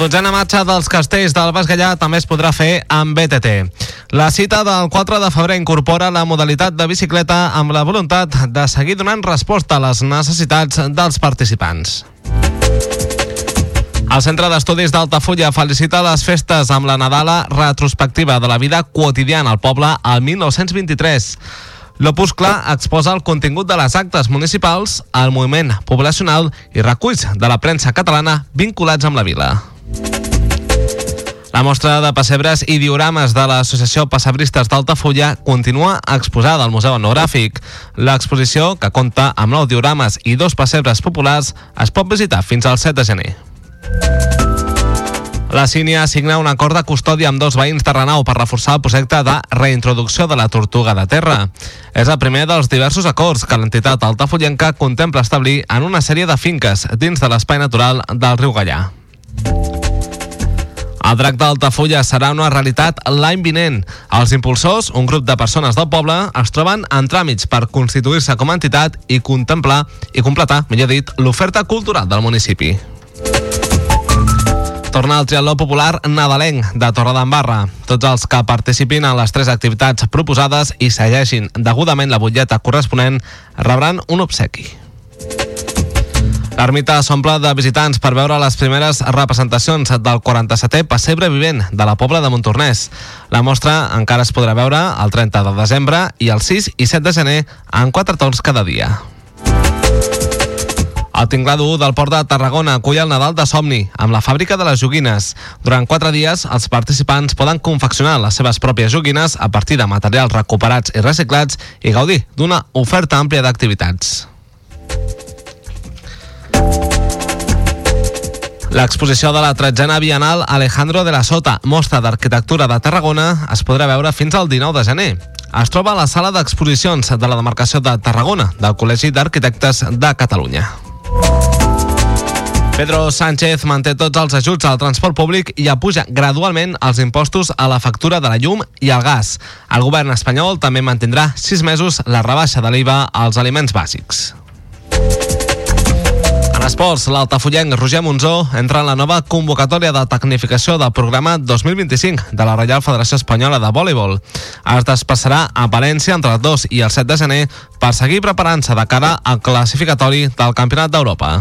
Dotzena marxa dels castells del Bas Gallà també es podrà fer amb BTT. La cita del 4 de febrer incorpora la modalitat de bicicleta amb la voluntat de seguir donant resposta a les necessitats dels participants. El Centre d'Estudis d'Altafulla felicita les festes amb la Nadala retrospectiva de la vida quotidiana al poble al 1923. L'opuscle exposa el contingut de les actes municipals, el moviment poblacional i reculls de la premsa catalana vinculats amb la vila. La mostra de pessebres i diorames de l'Associació Pessebristes d'Altafulla continua exposada al Museu Etnogràfic. L'exposició, que compta amb nou diorames i dos pessebres populars, es pot visitar fins al 7 de gener. La Sínia signa un acord de custòdia amb dos veïns de Renau per reforçar el projecte de reintroducció de la tortuga de terra. És el primer dels diversos acords que l'entitat altafollenca contempla establir en una sèrie de finques dins de l'espai natural del riu Gallà. El drac d'Altafulla serà una realitat l'any vinent. Els impulsors, un grup de persones del poble, es troben en tràmits per constituir-se com a entitat i contemplar i completar, millor dit, l'oferta cultural del municipi. Torna el triatló popular nadalenc de Torredembarra. Tots els que participin en les tres activitats proposades i segueixin degudament la butlleta corresponent rebran un obsequi. L'ermita s'omple de visitants per veure les primeres representacions del 47è pessebre vivent de la Pobla de Montornès. La mostra encara es podrà veure el 30 de desembre i el 6 i 7 de gener en quatre torns cada dia. El tinglado 1 del Port de Tarragona acull el Nadal de Somni, amb la fàbrica de les joguines. Durant quatre dies, els participants poden confeccionar les seves pròpies joguines a partir de materials recuperats i reciclats i gaudir d'una oferta àmplia d'activitats. L'exposició de la tretzena Bienal Alejandro de la Sota, mostra d'arquitectura de Tarragona, es podrà veure fins al 19 de gener. Es troba a la sala d'exposicions de la demarcació de Tarragona, del Col·legi d'Arquitectes de Catalunya. Pedro Sánchez manté tots els ajuts al transport públic i apuja gradualment els impostos a la factura de la llum i el gas. El govern espanyol també mantindrà sis mesos la rebaixa de l'IVA als aliments bàsics. En esports, l'altafollenc Roger Monzó entra en la nova convocatòria de tecnificació del programa 2025 de la Reial Federació Espanyola de Voleibol. Es desplaçarà a València entre el 2 i el 7 de gener per seguir preparant-se de cara al classificatori del Campionat d'Europa.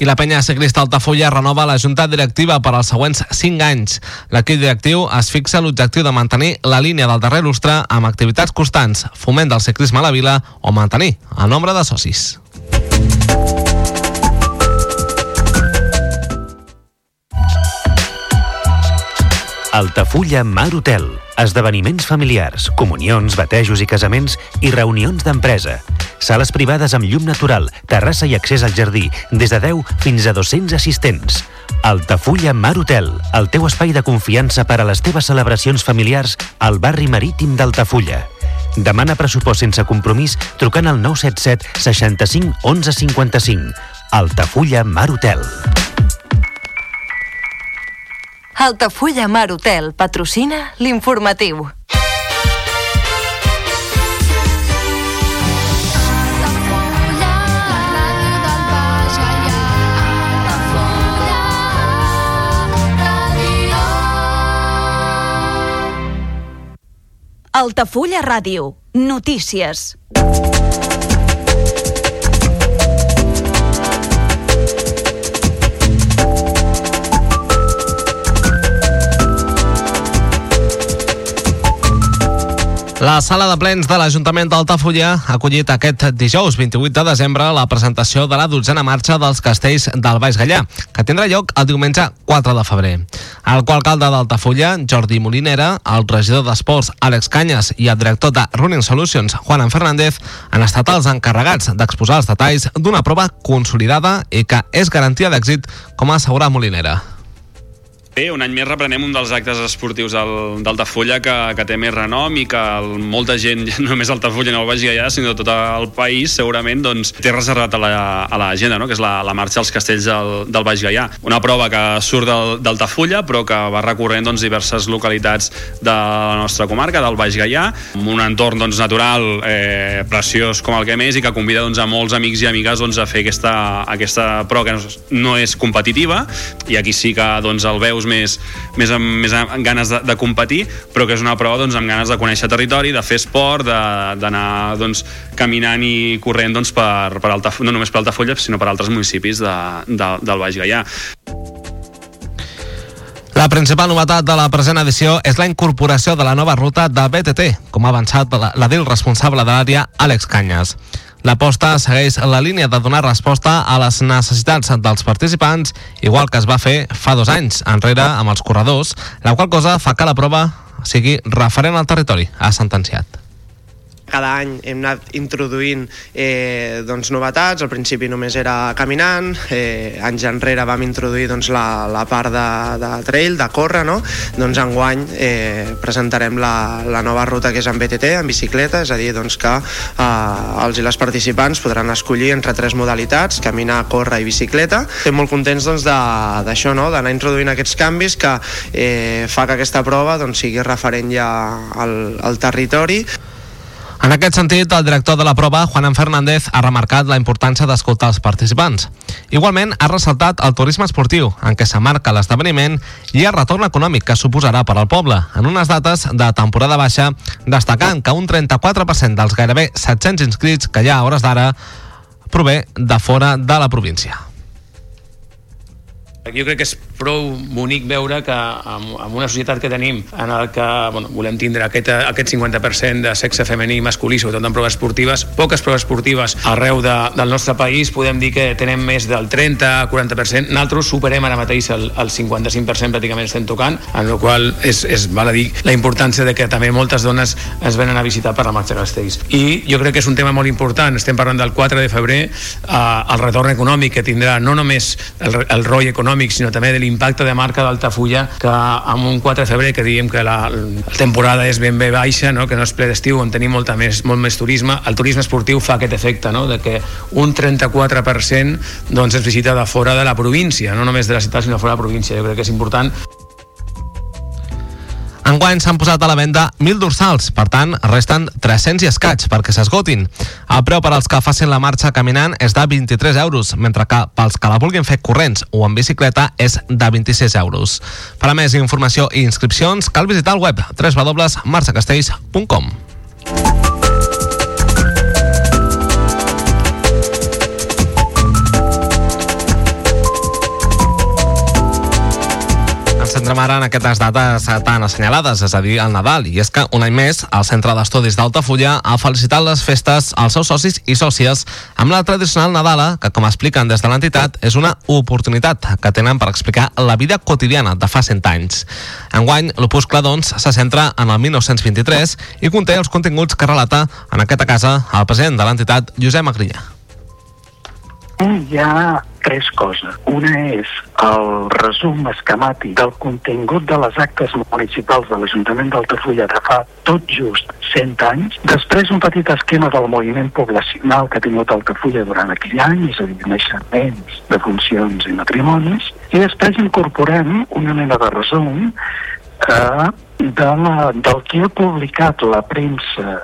I la penya ciclista Altafulla renova la junta directiva per als següents 5 anys. L'equip directiu es fixa l'objectiu de mantenir la línia del darrer lustre amb activitats constants, foment del ciclisme a la vila o mantenir el nombre de socis. Altafulla Mar Hotel. Esdeveniments familiars, comunions, batejos i casaments i reunions d'empresa. Sales privades amb llum natural, terrassa i accés al jardí, des de 10 fins a 200 assistents. Altafulla Mar Hotel, el teu espai de confiança per a les teves celebracions familiars al barri marítim d'Altafulla. Demana pressupost sense compromís trucant al 977 65 11 55. Altafulla Mar Hotel. Altafulla Mar Hotel patrocina l'informatiu. Altafulla Ràdio. Notícies. La sala de plens de l'Ajuntament d'Altafulla ha acollit aquest dijous 28 de desembre la presentació de la dotzena marxa dels castells del Baix Gallà, que tindrà lloc el diumenge 4 de febrer. El coalcalde d'Altafulla, Jordi Molinera, el regidor d'Esports, Àlex Canyes, i el director de Running Solutions, Juan Fernández, han estat els encarregats d'exposar els detalls d'una prova consolidada i que és garantia d'èxit, com ha assegurat Molinera. Bé, un any més reprenem un dels actes esportius d'Altafulla que, que té més renom i que el, molta gent, no només Altafulla, no el vagi allà, sinó tot el país, segurament, doncs, té reservat a l'agenda, la, no? que és la, la marxa als castells del, del Baix Gaià. Una prova que surt d'Altafulla, però que va recorrent doncs, diverses localitats de la nostra comarca, del Baix Gaià, amb un entorn doncs, natural eh, preciós com el que més i que convida doncs, a molts amics i amigues doncs, a fer aquesta, aquesta prova que no és competitiva i aquí sí que doncs, el veus més, més, amb, més amb ganes de, de competir, però que és una prova doncs, amb ganes de conèixer territori, de fer esport, d'anar doncs, caminant i corrent doncs, per, per Alta, no només per Altafulla, sinó per altres municipis de, de, del Baix Gaià. La principal novetat de la present edició és la incorporació de la nova ruta de BTT, com ha avançat l'edil responsable de l'àrea, Àlex Canyes. L'aposta segueix la línia de donar resposta a les necessitats dels participants, igual que es va fer fa dos anys enrere amb els corredors, la qual cosa fa que la prova sigui referent al territori, ha sentenciat cada any hem anat introduint eh, doncs, novetats, al principi només era caminant, eh, anys enrere vam introduir doncs, la, la part de, de trail, de córrer, no? doncs enguany eh, presentarem la, la nova ruta que és en BTT, en bicicleta, és a dir, doncs, que eh, els i les participants podran escollir entre tres modalitats, caminar, córrer i bicicleta. Estem molt contents doncs, d'això, no? d'anar introduint aquests canvis que eh, fa que aquesta prova doncs, sigui referent ja al, al territori. En aquest sentit, el director de la prova, Juan Fernández, ha remarcat la importància d'escoltar els participants. Igualment, ha ressaltat el turisme esportiu, en què s'amarca l'esdeveniment, i el retorn econòmic que suposarà per al poble, en unes dates de temporada baixa, destacant que un 34% dels gairebé 700 inscrits que hi ha a hores d'ara prové de fora de la província. Jo crec que és prou bonic veure que amb, una societat que tenim en el que bueno, volem tindre aquest, aquest 50% de sexe femení i masculí, sobretot en proves esportives, poques proves esportives arreu de, del nostre país, podem dir que tenem més del 30-40%, nosaltres superem ara mateix el, el 55% pràcticament estem tocant, en el qual és, és val a dir la importància de que també moltes dones es venen a visitar per la marxa castells. I jo crec que és un tema molt important, estem parlant del 4 de febrer, eh, el retorn econòmic que tindrà no només el, el roi econòmic, sinó també de l'impacte de marca d'Altafulla que amb un 4 de febrer que diem que la, la temporada és ben bé baixa, no? que no és ple d'estiu on tenim molta més, molt més turisme, el turisme esportiu fa aquest efecte, no? de que un 34% doncs, es visita de fora de la província, no només de la ciutat sinó de fora de la província, jo crec que és important Enguany s'han posat a la venda 1.000 dorsals, per tant, resten 300 i escaig perquè s'esgotin. El preu per als que facin la marxa caminant és de 23 euros, mentre que pels que la vulguin fer corrents o en bicicleta és de 26 euros. Per a més informació i inscripcions cal visitar el web www.marxacastells.com. centrem ara en aquestes dates tan assenyalades, és a dir, el Nadal. I és que un any més, el Centre d'Estudis d'Altafulla ha felicitat les festes als seus socis i sòcies amb la tradicional Nadala, que, com expliquen des de l'entitat, és una oportunitat que tenen per explicar la vida quotidiana de fa 100 anys. Enguany, l'opuscle, doncs, se centra en el 1923 i conté els continguts que relata en aquesta casa el president de l'entitat, Josep Magrinyà. Hi ha tres coses. Una és el resum esquemàtic del contingut de les actes municipals de l'Ajuntament d'Altafulla de fa tot just 100 anys. Després un petit esquema del moviment poblacional que ha tingut Altafulla durant aquell any, és a dir, naixements, defuncions i matrimonis. I després incorporem una mena de resum eh, de la, del que ha publicat la premsa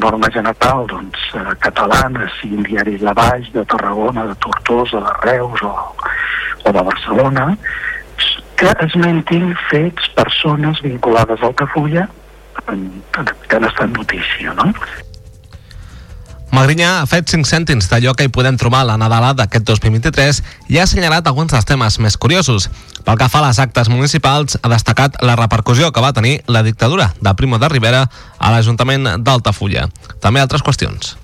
norma general doncs, eh, catalana, sigui el diari La Baix, de Tarragona, de Tortosa, de Reus o, o de Barcelona, que esmentin fets, persones vinculades al Tafulla que han estat notícia, no? Magrinyà ha fet 5 cèntims d'allò que hi podem trobar a la Nadala d'aquest 2023 i ha assenyalat alguns dels temes més curiosos. Pel que fa a les actes municipals, ha destacat la repercussió que va tenir la dictadura de Primo de Rivera a l'Ajuntament d'Altafulla. També altres qüestions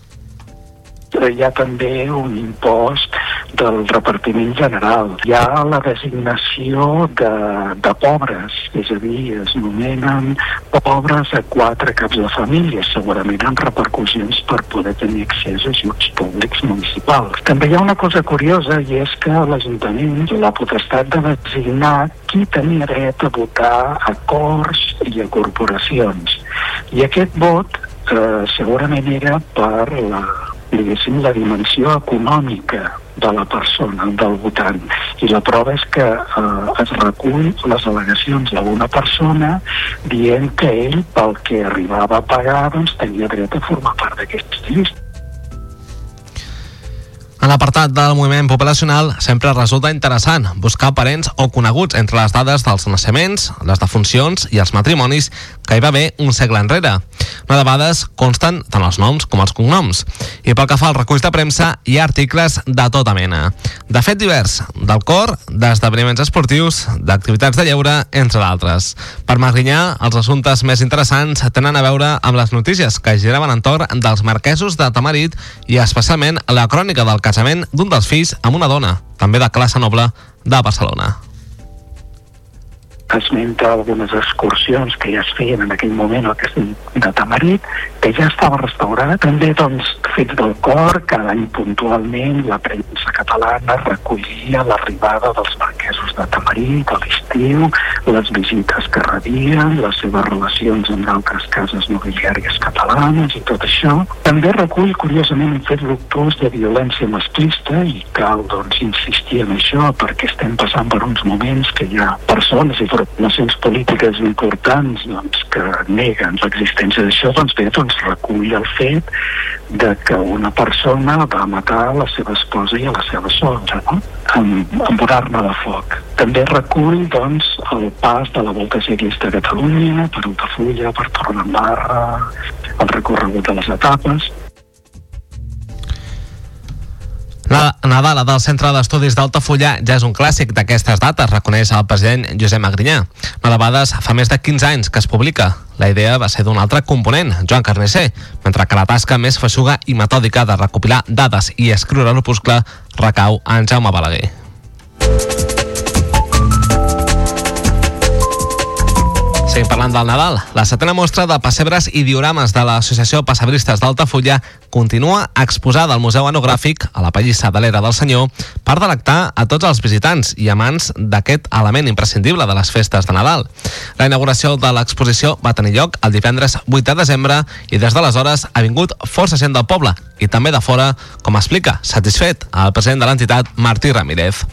hi ha també un impost del repartiment general. Hi ha la designació de, de pobres, és a dir, es nomenen pobres a quatre caps de família, segurament amb repercussions per poder tenir accés a ajuts públics municipals. També hi ha una cosa curiosa i és que l'Ajuntament té la potestat de designar qui tenia dret a votar a cors i a corporacions. I aquest vot eh, segurament era per la diguéssim, la dimensió econòmica de la persona, del votant. I la prova és que eh, es recull les al·legacions d'una persona dient que ell, pel que arribava a pagar, doncs, tenia dret a formar part d'aquesta llista. L'apartat del moviment poblacional sempre resulta interessant buscar parents o coneguts entre les dades dels naixements, les defuncions i els matrimonis que hi va haver un segle enrere. No de vegades consten tant els noms com els cognoms. I pel que fa al recull de premsa, hi ha articles de tota mena. De fet divers, del cor, d'esdeveniments esportius, d'activitats de lleure, entre d'altres. Per Magrinyà, els assumptes més interessants tenen a veure amb les notícies que giraven entorn dels marquesos de Tamarit i especialment la crònica del casament d'un dels fills amb una dona, també de classe noble, de Barcelona esmenta algunes excursions que ja es feien en aquell moment al castell de Tamarit, que ja estava restaurat. També, doncs, fets del cor, cada any puntualment la premsa catalana recollia l'arribada dels marquesos de Tamarit a l'estiu, les visites que rebien, les seves relacions amb altres cases nobiliàries catalanes i tot això. També recull, curiosament, un fet luctuós de violència masclista i cal, doncs, insistir en això perquè estem passant per uns moments que hi ha persones i formacions polítiques importants doncs, que neguen l'existència d'això, doncs bé, doncs recull el fet de que una persona va matar la seva esposa i a la seva sogra, no? amb, amb una arma de foc. També recull doncs, el pas de la Volta Ciclista a Catalunya, per Altafulla, per Torredembarra, el recorregut de les etapes, La Nadala del Centre d'Estudis d'Altafulla ja és un clàssic d'aquestes dates, reconeix el president Josep Magrinyà. No debades fa més de 15 anys que es publica. La idea va ser d'un altre component, Joan Carnicer, mentre que la tasca més feixuga i metòdica de recopilar dades i escriure l'opuscle recau en Jaume Balaguer. Seguim parlant del Nadal. La setena mostra de pessebres i diorames de l'Associació Passebristes d'Altafulla continua exposada al Museu Enogràfic a la Pallissa de l'Era del Senyor per delectar a tots els visitants i amants d'aquest element imprescindible de les festes de Nadal. La inauguració de l'exposició va tenir lloc el divendres 8 de desembre i des d'aleshores ha vingut força gent del poble i també de fora, com explica, satisfet, el president de l'entitat, Martí Ramírez.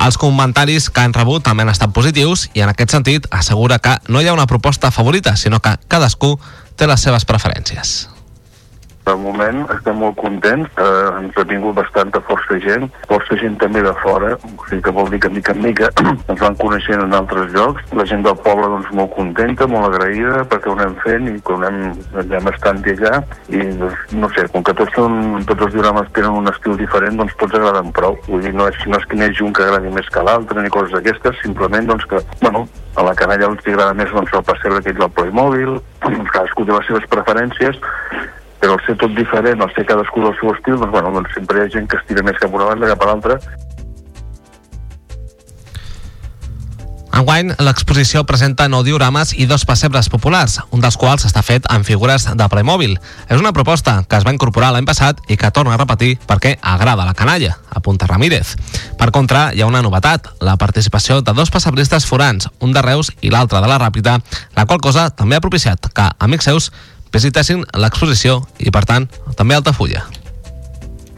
Els comentaris que han rebut també han estat positius i en aquest sentit assegura que no hi ha una proposta favorita, sinó que cadascú té les seves preferències. De moment estem molt contents, eh, ens ha vingut bastanta força gent, força gent també de fora, o sigui que vol dir que mica en mica ens van coneixent en altres llocs. La gent del poble doncs molt contenta, molt agraïda perquè ho anem fent i que ho anem, anem estant allà i doncs, no sé, com que tots, són, tots els diorames tenen un estil diferent, doncs tots agraden prou. Vull dir, no és, no és que n'hi un que agradi més que l'altre ni coses d'aquestes, simplement doncs que, bueno, a la canalla els agrada més doncs, el pessebre aquell del Playmobil, cadascú té les seves preferències, però al ser tot diferent, al ser cadascú del seu estil, doncs, bueno, doncs sempre hi ha gent que es tira més cap una banda, cap a l'altra. Enguany, l'exposició presenta nou diorames i dos pessebres populars, un dels quals està fet amb figures de Playmobil. És una proposta que es va incorporar l'any passat i que torna a repetir perquè agrada la canalla, apunta Ramírez. Per contra, hi ha una novetat, la participació de dos passebristes forans, un de Reus i l'altre de la Ràpita, la qual cosa també ha propiciat que amics seus visitessin l'exposició i, per tant, també Altafulla.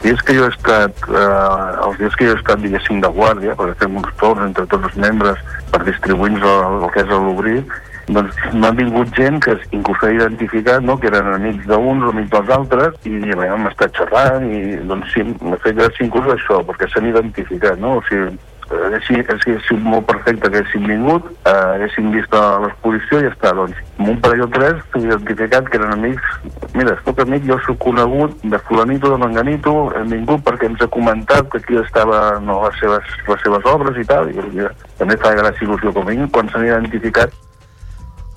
Dies que jo he estat, eh, els dies que jo he estat, diguéssim, de guàrdia, perquè fem uns torns entre tots els membres per distribuir-nos el, el que és l'obrir, doncs m'ha vingut gent que inclús s'ha identificat, no?, que eren amics d'uns o amics dels altres, i bé, hem estat xerrant, i doncs sí, m'ha fet gràcia inclús això, perquè s'han identificat, no? O sigui, haguessin, haguessin sigut molt perfecte que haguessin vingut, eh, haguessin vist a l'exposició i ja està. Doncs, amb un parell o tres s'ha identificat que eren amics. Mira, escolta, amic, jo sóc conegut de fulanito, de manganito, hem vingut perquè ens ha comentat que aquí estava no, les, seves, les seves obres i tal, i, i també fa gràcia il·lusió com a quan s'han identificat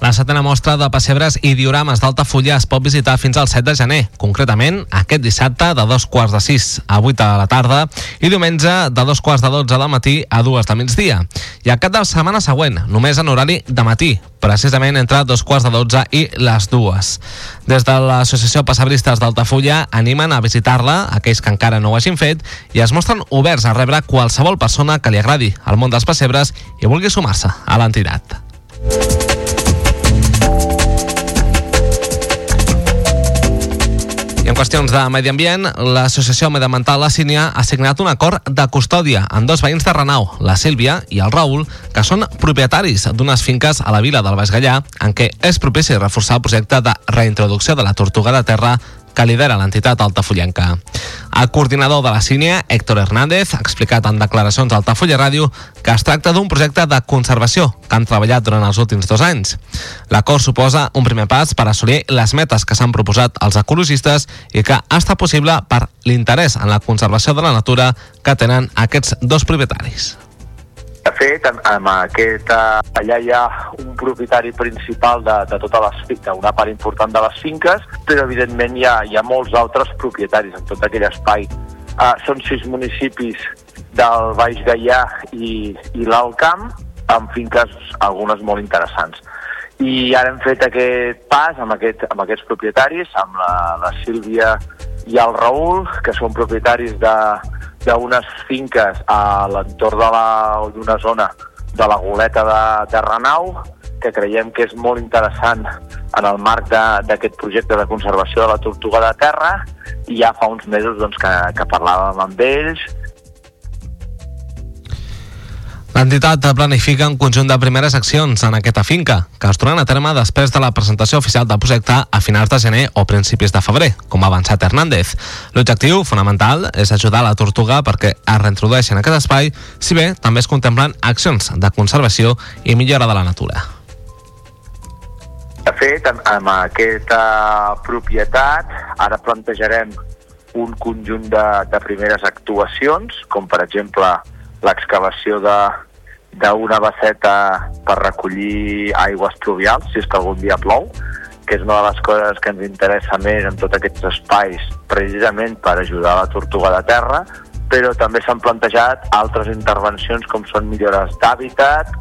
la setena mostra de pessebres i diorames d'Altafulla es pot visitar fins al 7 de gener, concretament aquest dissabte de dos quarts de 6 a 8 de la tarda i diumenge de dos quarts de 12 del matí a 2 de migdia. I el cap de setmana següent, només en horari de matí, precisament entre dos quarts de 12 i les dues. Des de l'Associació Passebristes d'Altafulla animen a visitar-la, aquells que encara no ho hagin fet, i es mostren oberts a rebre qualsevol persona que li agradi el món dels pessebres i vulgui sumar-se a l'entitat. I en qüestions de medi ambient, l'Associació Mediamental La Sínia ha signat un acord de custòdia amb dos veïns de Renau, la Sílvia i el Raül, que són propietaris d'unes finques a la vila del Baix Gallà, en què és propici reforçar el projecte de reintroducció de la tortuga de terra que lidera l'entitat altafollenca. El coordinador de la sínia, Héctor Hernández, ha explicat en declaracions a Altafulla Ràdio que es tracta d'un projecte de conservació que han treballat durant els últims dos anys. L'acord suposa un primer pas per assolir les metes que s'han proposat els ecologistes i que ha estat possible per l'interès en la conservació de la natura que tenen aquests dos propietaris. De fet, amb, eh, allà hi ha un propietari principal de, de totes les finques, una part important de les finques, però evidentment hi ha, hi ha molts altres propietaris en tot aquell espai. Uh, són sis municipis del Baix Gaià i, i l'Alt Camp, amb finques algunes molt interessants. I ara hem fet aquest pas amb, aquest, amb aquests propietaris, amb la, la Sílvia i el Raül, que són propietaris de, d'unes finques a l'entorn d'una zona de la goleta de, de Renau, que creiem que és molt interessant en el marc d'aquest projecte de conservació de la tortuga de terra, i ja fa uns mesos doncs, que, que parlàvem amb ells, L'entitat planifica un conjunt de primeres accions en aquesta finca, que es duran a terme després de la presentació oficial del projecte a finals de gener o principis de febrer, com ha avançat Hernández. L'objectiu fonamental és ajudar la tortuga perquè es reintrodueixi en aquest espai, si bé també es contemplen accions de conservació i millora de la natura. De fet, amb, aquesta propietat, ara plantejarem un conjunt de, de primeres actuacions, com per exemple l'excavació d'una basseta per recollir aigües pluvials, si és que algun dia plou, que és una de les coses que ens interessa més en tots aquests espais, precisament per ajudar la tortuga de terra, però també s'han plantejat altres intervencions com són millores d'hàbitat,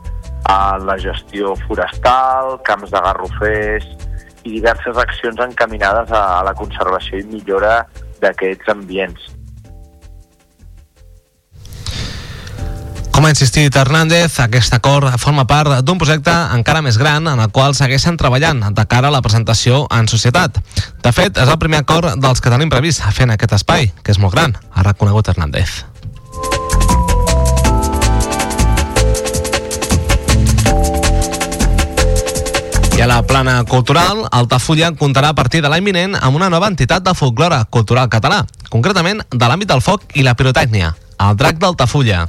la gestió forestal, camps de garrofers i diverses accions encaminades a la conservació i millora d'aquests ambients. Com ha insistit Hernández, aquest acord forma part d'un projecte encara més gran en el qual segueixen treballant de cara a la presentació en societat. De fet, és el primer acord dels que tenim previst en aquest espai, que és molt gran, ha reconegut Hernández. I a la plana cultural, Altafulla comptarà a partir de l'any vinent amb una nova entitat de folklore cultural català, concretament de l'àmbit del foc i la pirotècnia, el drac d'Altafulla.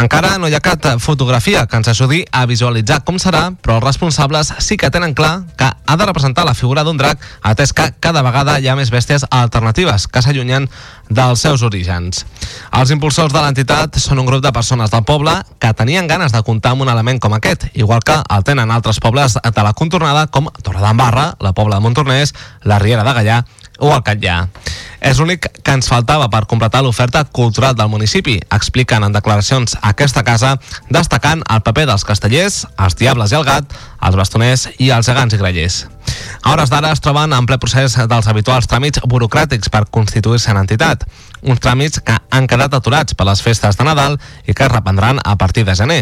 Encara no hi ha cap fotografia que ens ajudi a visualitzar com serà, però els responsables sí que tenen clar que ha de representar la figura d'un drac, atès que cada vegada hi ha més bèsties alternatives que s'allunyen dels seus orígens. Els impulsors de l'entitat són un grup de persones del poble que tenien ganes de comptar amb un element com aquest, igual que el tenen altres pobles de la contornada com Torredembarra, la Pobla de Montornès, la Riera de Gallà o el Catllà. És l'únic que ens faltava per completar l'oferta cultural del municipi, expliquen en declaracions a aquesta casa, destacant el paper dels castellers, els diables i el gat, els bastoners i els gegants i grellers. A hores d'ara es troben en ple procés dels habituals tràmits burocràtics per constituir-se en entitat, uns tràmits que han quedat aturats per les festes de Nadal i que es reprendran a partir de gener.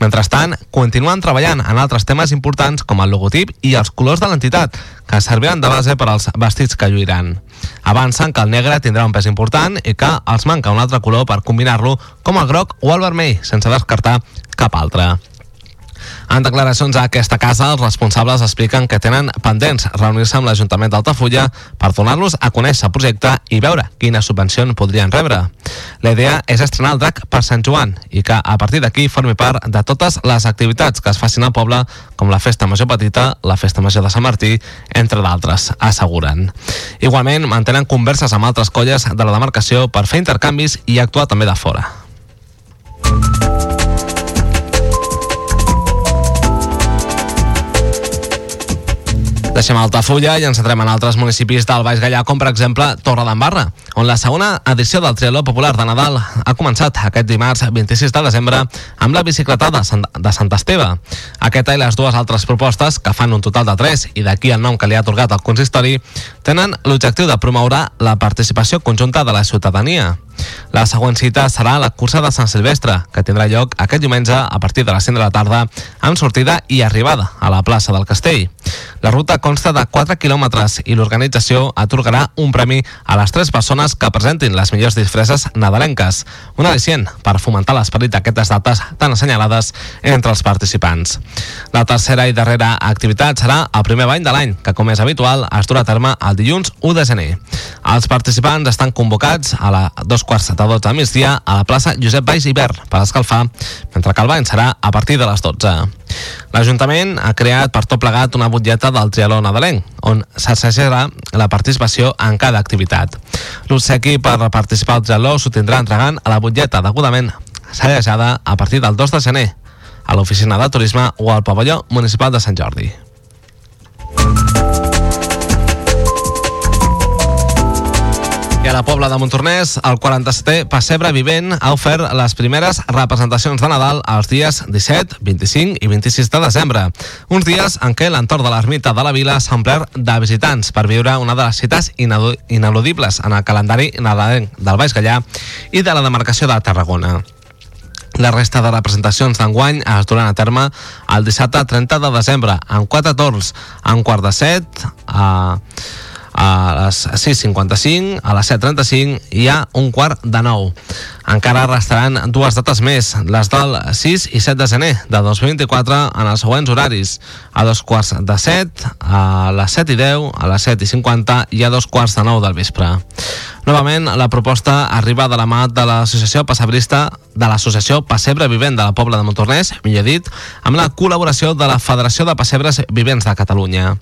Mentrestant, continuen treballant en altres temes importants com el logotip i els colors de l'entitat, que serviran de base per als vestits que lluiran. Avancen que el negre tindrà un pes important i que els manca un altre color per combinar-lo com el groc o el vermell, sense descartar cap altre. En declaracions a aquesta casa, els responsables expliquen que tenen pendents reunir-se amb l'Ajuntament d'Altafulla per donar-los a conèixer el projecte i veure quina subvenció podrien rebre. La idea és estrenar el drac per Sant Joan i que a partir d'aquí formi part de totes les activitats que es facin al poble, com la Festa Major Petita, la Festa Major de Sant Martí, entre d'altres, asseguren. Igualment, mantenen converses amb altres colles de la demarcació per fer intercanvis i actuar també de fora. Deixem Altafulla i ens centrem en altres municipis del Baix Gallà, com per exemple Torredembarra, on la segona edició del Trialó Popular de Nadal ha començat aquest dimarts 26 de desembre amb la bicicletada de Sant Esteve. Aquesta i les dues altres propostes, que fan un total de 3 i d'aquí el nom que li ha atorgat el consistori, tenen l'objectiu de promoure la participació conjunta de la ciutadania. La següent cita serà la cursa de Sant Silvestre, que tindrà lloc aquest diumenge a partir de les 5 de la tarda, amb sortida i arribada a la plaça del Castell. La ruta consta de 4 quilòmetres i l'organització atorgarà un premi a les 3 persones que presentin les millors disfresses nadalenques, un al·licient per fomentar l'esperit d'aquestes dates tan assenyalades entre els participants. La tercera i darrera activitat serà el primer bany de l'any, que com és habitual es durà a terme el dilluns 1 de gener. Els participants estan convocats a la quarts de 12 de migdia a la plaça Josep Baix Hivern per escalfar, mentre que el bany serà a partir de les 12. L'Ajuntament ha creat per tot plegat una butlleta del trialó nadalenc, on s'assajarà la participació en cada activitat. L'obsequi per participar al trialó s'ho tindrà entregant a la butlleta degudament sallejada a partir del 2 de gener a l'oficina de turisme o al pavelló municipal de Sant Jordi. La Pobla de Montornès, el 47è Passebre Vivent ha ofert les primeres representacions de Nadal els dies 17, 25 i 26 de desembre. Uns dies en què l'entorn de l'ermita de la vila s'ha omplert de visitants per viure una de les cites ineludibles en el calendari nadalenc del Baix Gallà i de la demarcació de Tarragona. La resta de representacions d'enguany es duran a terme el dissabte 30 de desembre, amb quatre torns, un quart de set, a a les 6.55, a les 7.35 i a un quart de nou. Encara restaran dues dates més, les del 6 i 7 de gener de 2024 en els següents horaris. A dos quarts de 7, a les 7 i 10, a les 7 i 50 i a dos quarts de 9 del vespre. Novament, la proposta arriba de la mà de l'associació passebrista de l'associació Passebre Vivent de la Pobla de Montornès, millor dit, amb la col·laboració de la Federació de Passebres Vivents de Catalunya.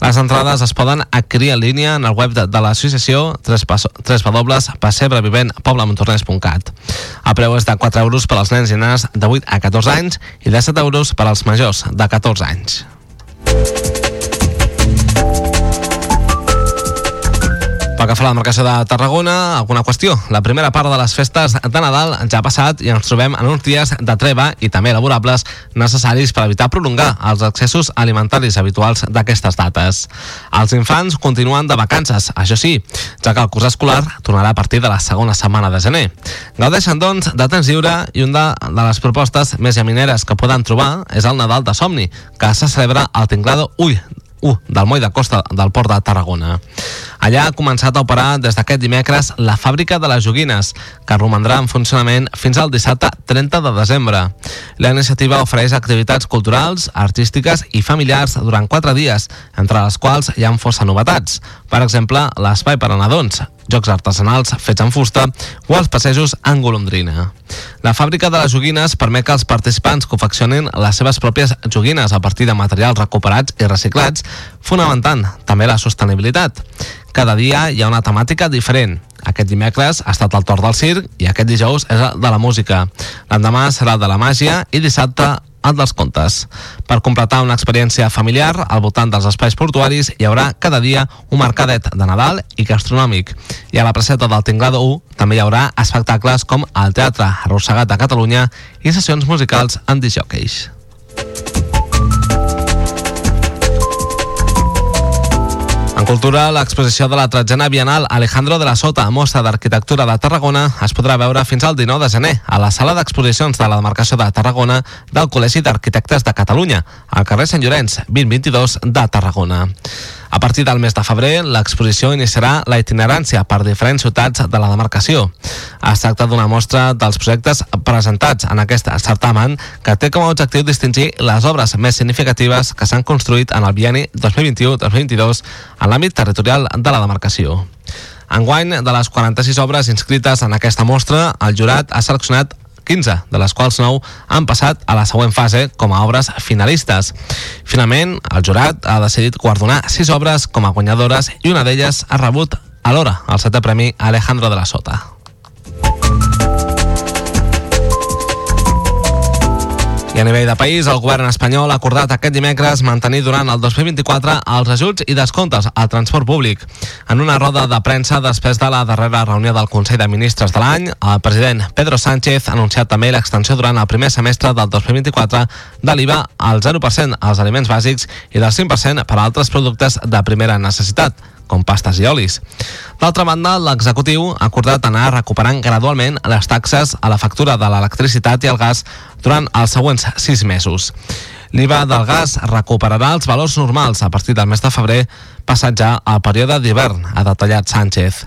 Les entrades es poden adquirir en línia en el web de, de l'associació El preu és de 4 euros per als nens i nenes de 8 a 14 anys i de 7 euros per als majors de 14 anys. Pel que fa a la demarcació de Tarragona, alguna qüestió. La primera part de les festes de Nadal ja ha passat i ens trobem en uns dies de treva i també laborables necessaris per evitar prolongar els accessos alimentaris habituals d'aquestes dates. Els infants continuen de vacances, això sí, ja que el curs escolar tornarà a partir de la segona setmana de gener. Gaudeixen, doncs, de temps lliure i una de les propostes més llamineres que poden trobar és el Nadal de Somni, que se celebra al Tinglado Ull 1 del moll de costa del port de Tarragona. Allà ha començat a operar des d'aquest dimecres la fàbrica de les joguines, que romandrà en funcionament fins al dissabte 30 de desembre. La iniciativa ofereix activitats culturals, artístiques i familiars durant 4 dies, entre les quals hi ha força novetats. Per exemple, l'espai per a nadons, jocs artesanals fets en fusta o els passejos en golondrina. La fàbrica de les joguines permet que els participants confeccionin les seves pròpies joguines a partir de materials recuperats i reciclats, fonamentant també la sostenibilitat. Cada dia hi ha una temàtica diferent. Aquest dimecres ha estat el torn del circ i aquest dijous és el de la música. L'endemà serà el de la màgia i dissabte el dels contes. Per completar una experiència familiar al voltant dels espais portuaris hi haurà cada dia un mercadet de Nadal i gastronòmic. I a la placeta del Tinglado 1 també hi haurà espectacles com el Teatre Arrossegat de Catalunya i sessions musicals en disjòqueis. En cultura, l'exposició de la tretzena Bienal Alejandro de la Sota, mostra d'arquitectura de Tarragona, es podrà veure fins al 19 de gener a la sala d'exposicions de la demarcació de Tarragona del Col·legi d'Arquitectes de Catalunya, al carrer Sant Llorenç, 2022 de Tarragona. A partir del mes de febrer, l'exposició iniciarà la itinerància per diferents ciutats de la demarcació. Es tracta d'una mostra dels projectes presentats en aquest certamen que té com a objectiu distingir les obres més significatives que s'han construït en el bieni 2021-2022 en l'àmbit territorial de la demarcació. Enguany, de les 46 obres inscrites en aquesta mostra, el jurat ha seleccionat 15, de les quals 9 han passat a la següent fase com a obres finalistes. Finalment, el jurat ha decidit guardonar 6 obres com a guanyadores i una d'elles ha rebut alhora el setè premi Alejandro de la Sota. I a nivell de país, el govern espanyol ha acordat aquest dimecres mantenir durant el 2024 els ajuts i descomptes al transport públic. En una roda de premsa després de la darrera reunió del Consell de Ministres de l'any, el president Pedro Sánchez ha anunciat també l'extensió durant el primer semestre del 2024 de l'IVA al 0% als aliments bàsics i del 5% per a altres productes de primera necessitat com pastes i olis. D'altra banda, l'executiu ha acordat anar recuperant gradualment les taxes a la factura de l'electricitat i el gas durant els següents sis mesos. L'IVA del gas recuperarà els valors normals a partir del mes de febrer, passat ja al període d'hivern, ha detallat Sánchez.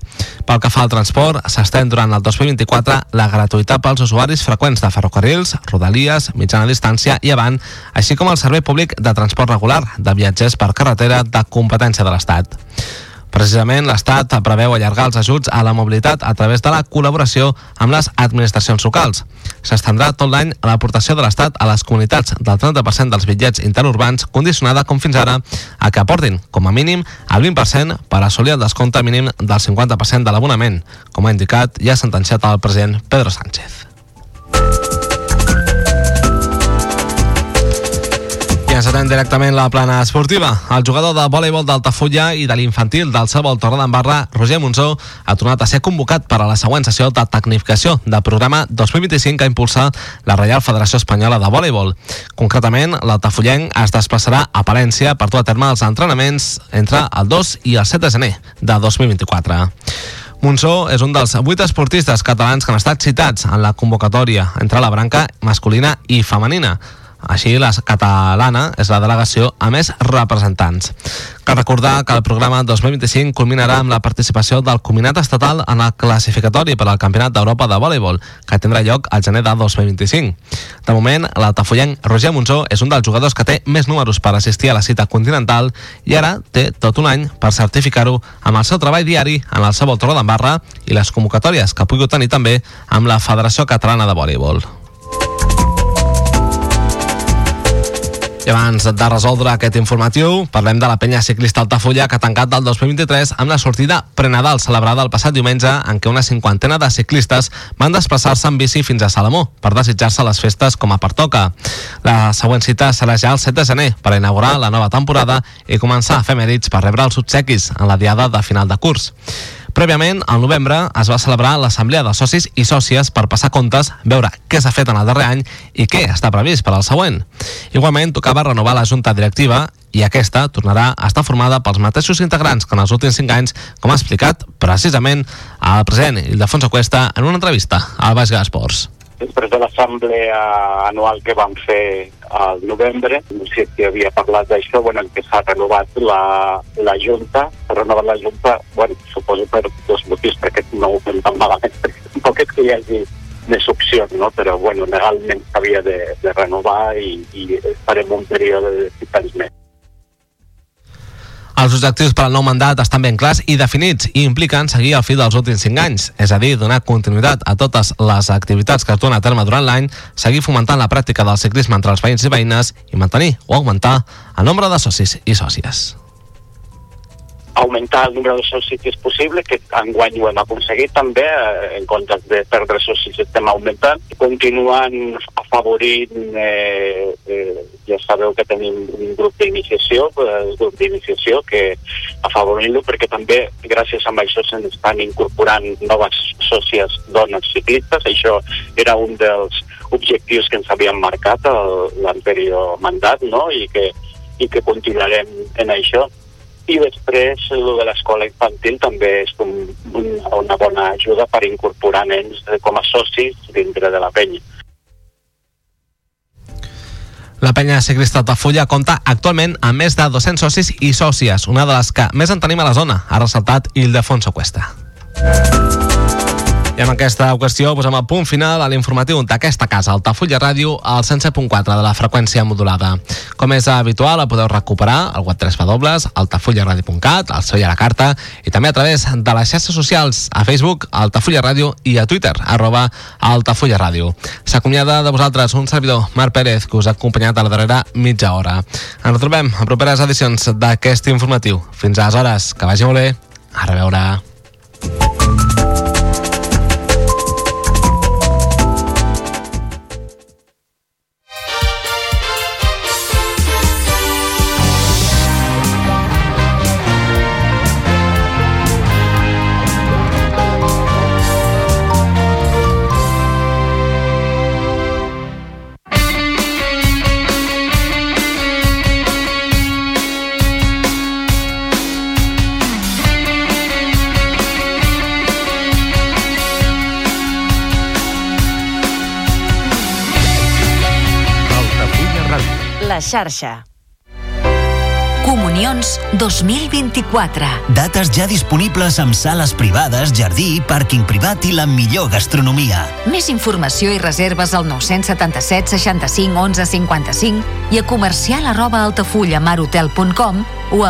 Pel que fa al transport, s'estén durant el 2024 la gratuïtat pels usuaris freqüents de ferrocarrils, rodalies, mitjana distància i avant, així com el servei públic de transport regular de viatgers per carretera de competència de l'Estat. Precisament, l'Estat preveu allargar els ajuts a la mobilitat a través de la col·laboració amb les administracions locals. S'estendrà tot l'any l'aportació de l'Estat a les comunitats del 30% dels bitllets interurbans, condicionada, com fins ara, a que aportin, com a mínim, el 20% per assolir el descompte mínim del 50% de l'abonament, com ha indicat i ha sentenciat el president Pedro Sánchez. I encetem directament la plana esportiva. El jugador de voleibol d'Altafulla i de l'infantil del Cebol Torredembarra, Roger Monzó, ha tornat a ser convocat per a la següent sessió de tecnificació del programa 2025 que impulsa la Reial Federació Espanyola de Voleibol. Concretament, l'altafullenc es desplaçarà a Palència per dur a terme els entrenaments entre el 2 i el 7 de gener de 2024. Monsó és un dels vuit esportistes catalans que han estat citats en la convocatòria entre la branca masculina i femenina. Així, la catalana és la delegació a més representants. Cal recordar que el programa 2025 culminarà amb la participació del Combinat Estatal en el classificatori per al Campionat d'Europa de Voleibol, que tindrà lloc al gener de 2025. De moment, l'altafollenc Roger Monzó és un dels jugadors que té més números per assistir a la cita continental i ara té tot un any per certificar-ho amb el seu treball diari en el seu Torre d'Embarra i les convocatòries que pugui tenir també amb la Federació Catalana de Voleibol. I abans de resoldre aquest informatiu, parlem de la penya ciclista Altafulla que ha tancat del 2023 amb la sortida prenadal celebrada el passat diumenge en què una cinquantena de ciclistes van desplaçar-se en bici fins a Salamó per desitjar-se les festes com a pertoca. La següent cita serà ja el 7 de gener per inaugurar la nova temporada i començar a fer mèrits per rebre els obsequis en la diada de final de curs. Prèviament, al novembre, es va celebrar l'assemblea de socis i sòcies per passar comptes, veure què s'ha fet en el darrer any i què està previst per al següent. Igualment, tocava renovar la junta directiva i aquesta tornarà a estar formada pels mateixos integrants que en els últims cinc anys, com ha explicat precisament el president Ildefonso Cuesta en una entrevista al Baix Gasports després de l'assemblea anual que vam fer al novembre, no sé si havia parlat d'això, bueno, que s'ha renovat la, la Junta, s'ha renovat la Junta, bueno, suposo per dos motius, perquè no ho fem tan malament, tampoc és que hi hagi més opcions, no? però bueno, legalment s'havia de, de renovar i, i farem un període de sis anys més. Els objectius per al nou mandat estan ben clars i definits i impliquen seguir el fil dels últims 5 anys, és a dir, donar continuïtat a totes les activitats que es donen a terme durant l'any, seguir fomentant la pràctica del ciclisme entre els veïns i veïnes i mantenir o augmentar el nombre de socis i sòcies augmentar el número de socis possible, que enguany ho hem aconseguit també, eh, en comptes de perdre socis estem augmentant, continuant afavorint, eh, eh, ja sabeu que tenim un grup d'iniciació, eh, el grup d'iniciació que afavorint-lo perquè també gràcies a això se'ns estan incorporant noves sòcies dones ciclistes, això era un dels objectius que ens havíem marcat l'anterior mandat, no?, i que, i que continuarem en això i després el de l'escola infantil també és un, una bona ajuda per incorporar nens com a socis dintre de la penya. La penya ciclista Altafulla compta actualment amb més de 200 socis i sòcies, una de les que més en tenim a la zona, ha ressaltat Ildefonso Cuesta. I amb aquesta qüestió posem el punt final a l'informatiu d'aquesta casa, Altafulla Ràdio, al 107.4 de la freqüència modulada. Com és habitual, la podeu recuperar al web 3 w altafullaradio.cat, al seu i a la carta, i també a través de les xarxes socials, a Facebook, Altafulla Ràdio, i a Twitter, arroba Altafulla Ràdio. S'acomiada de vosaltres un servidor, Marc Pérez, que us ha acompanyat a la darrera mitja hora. Ens retrobem a properes edicions d'aquest informatiu. Fins aleshores, que vagi molt bé. A reveure. Xarxa. Comunions 2024. Dates ja disponibles amb sales privades, jardí, pàrquing privat i la millor gastronomia. Més informació i reserves al 977 65 11 55 i a comercial arroba altafullamarotel.com o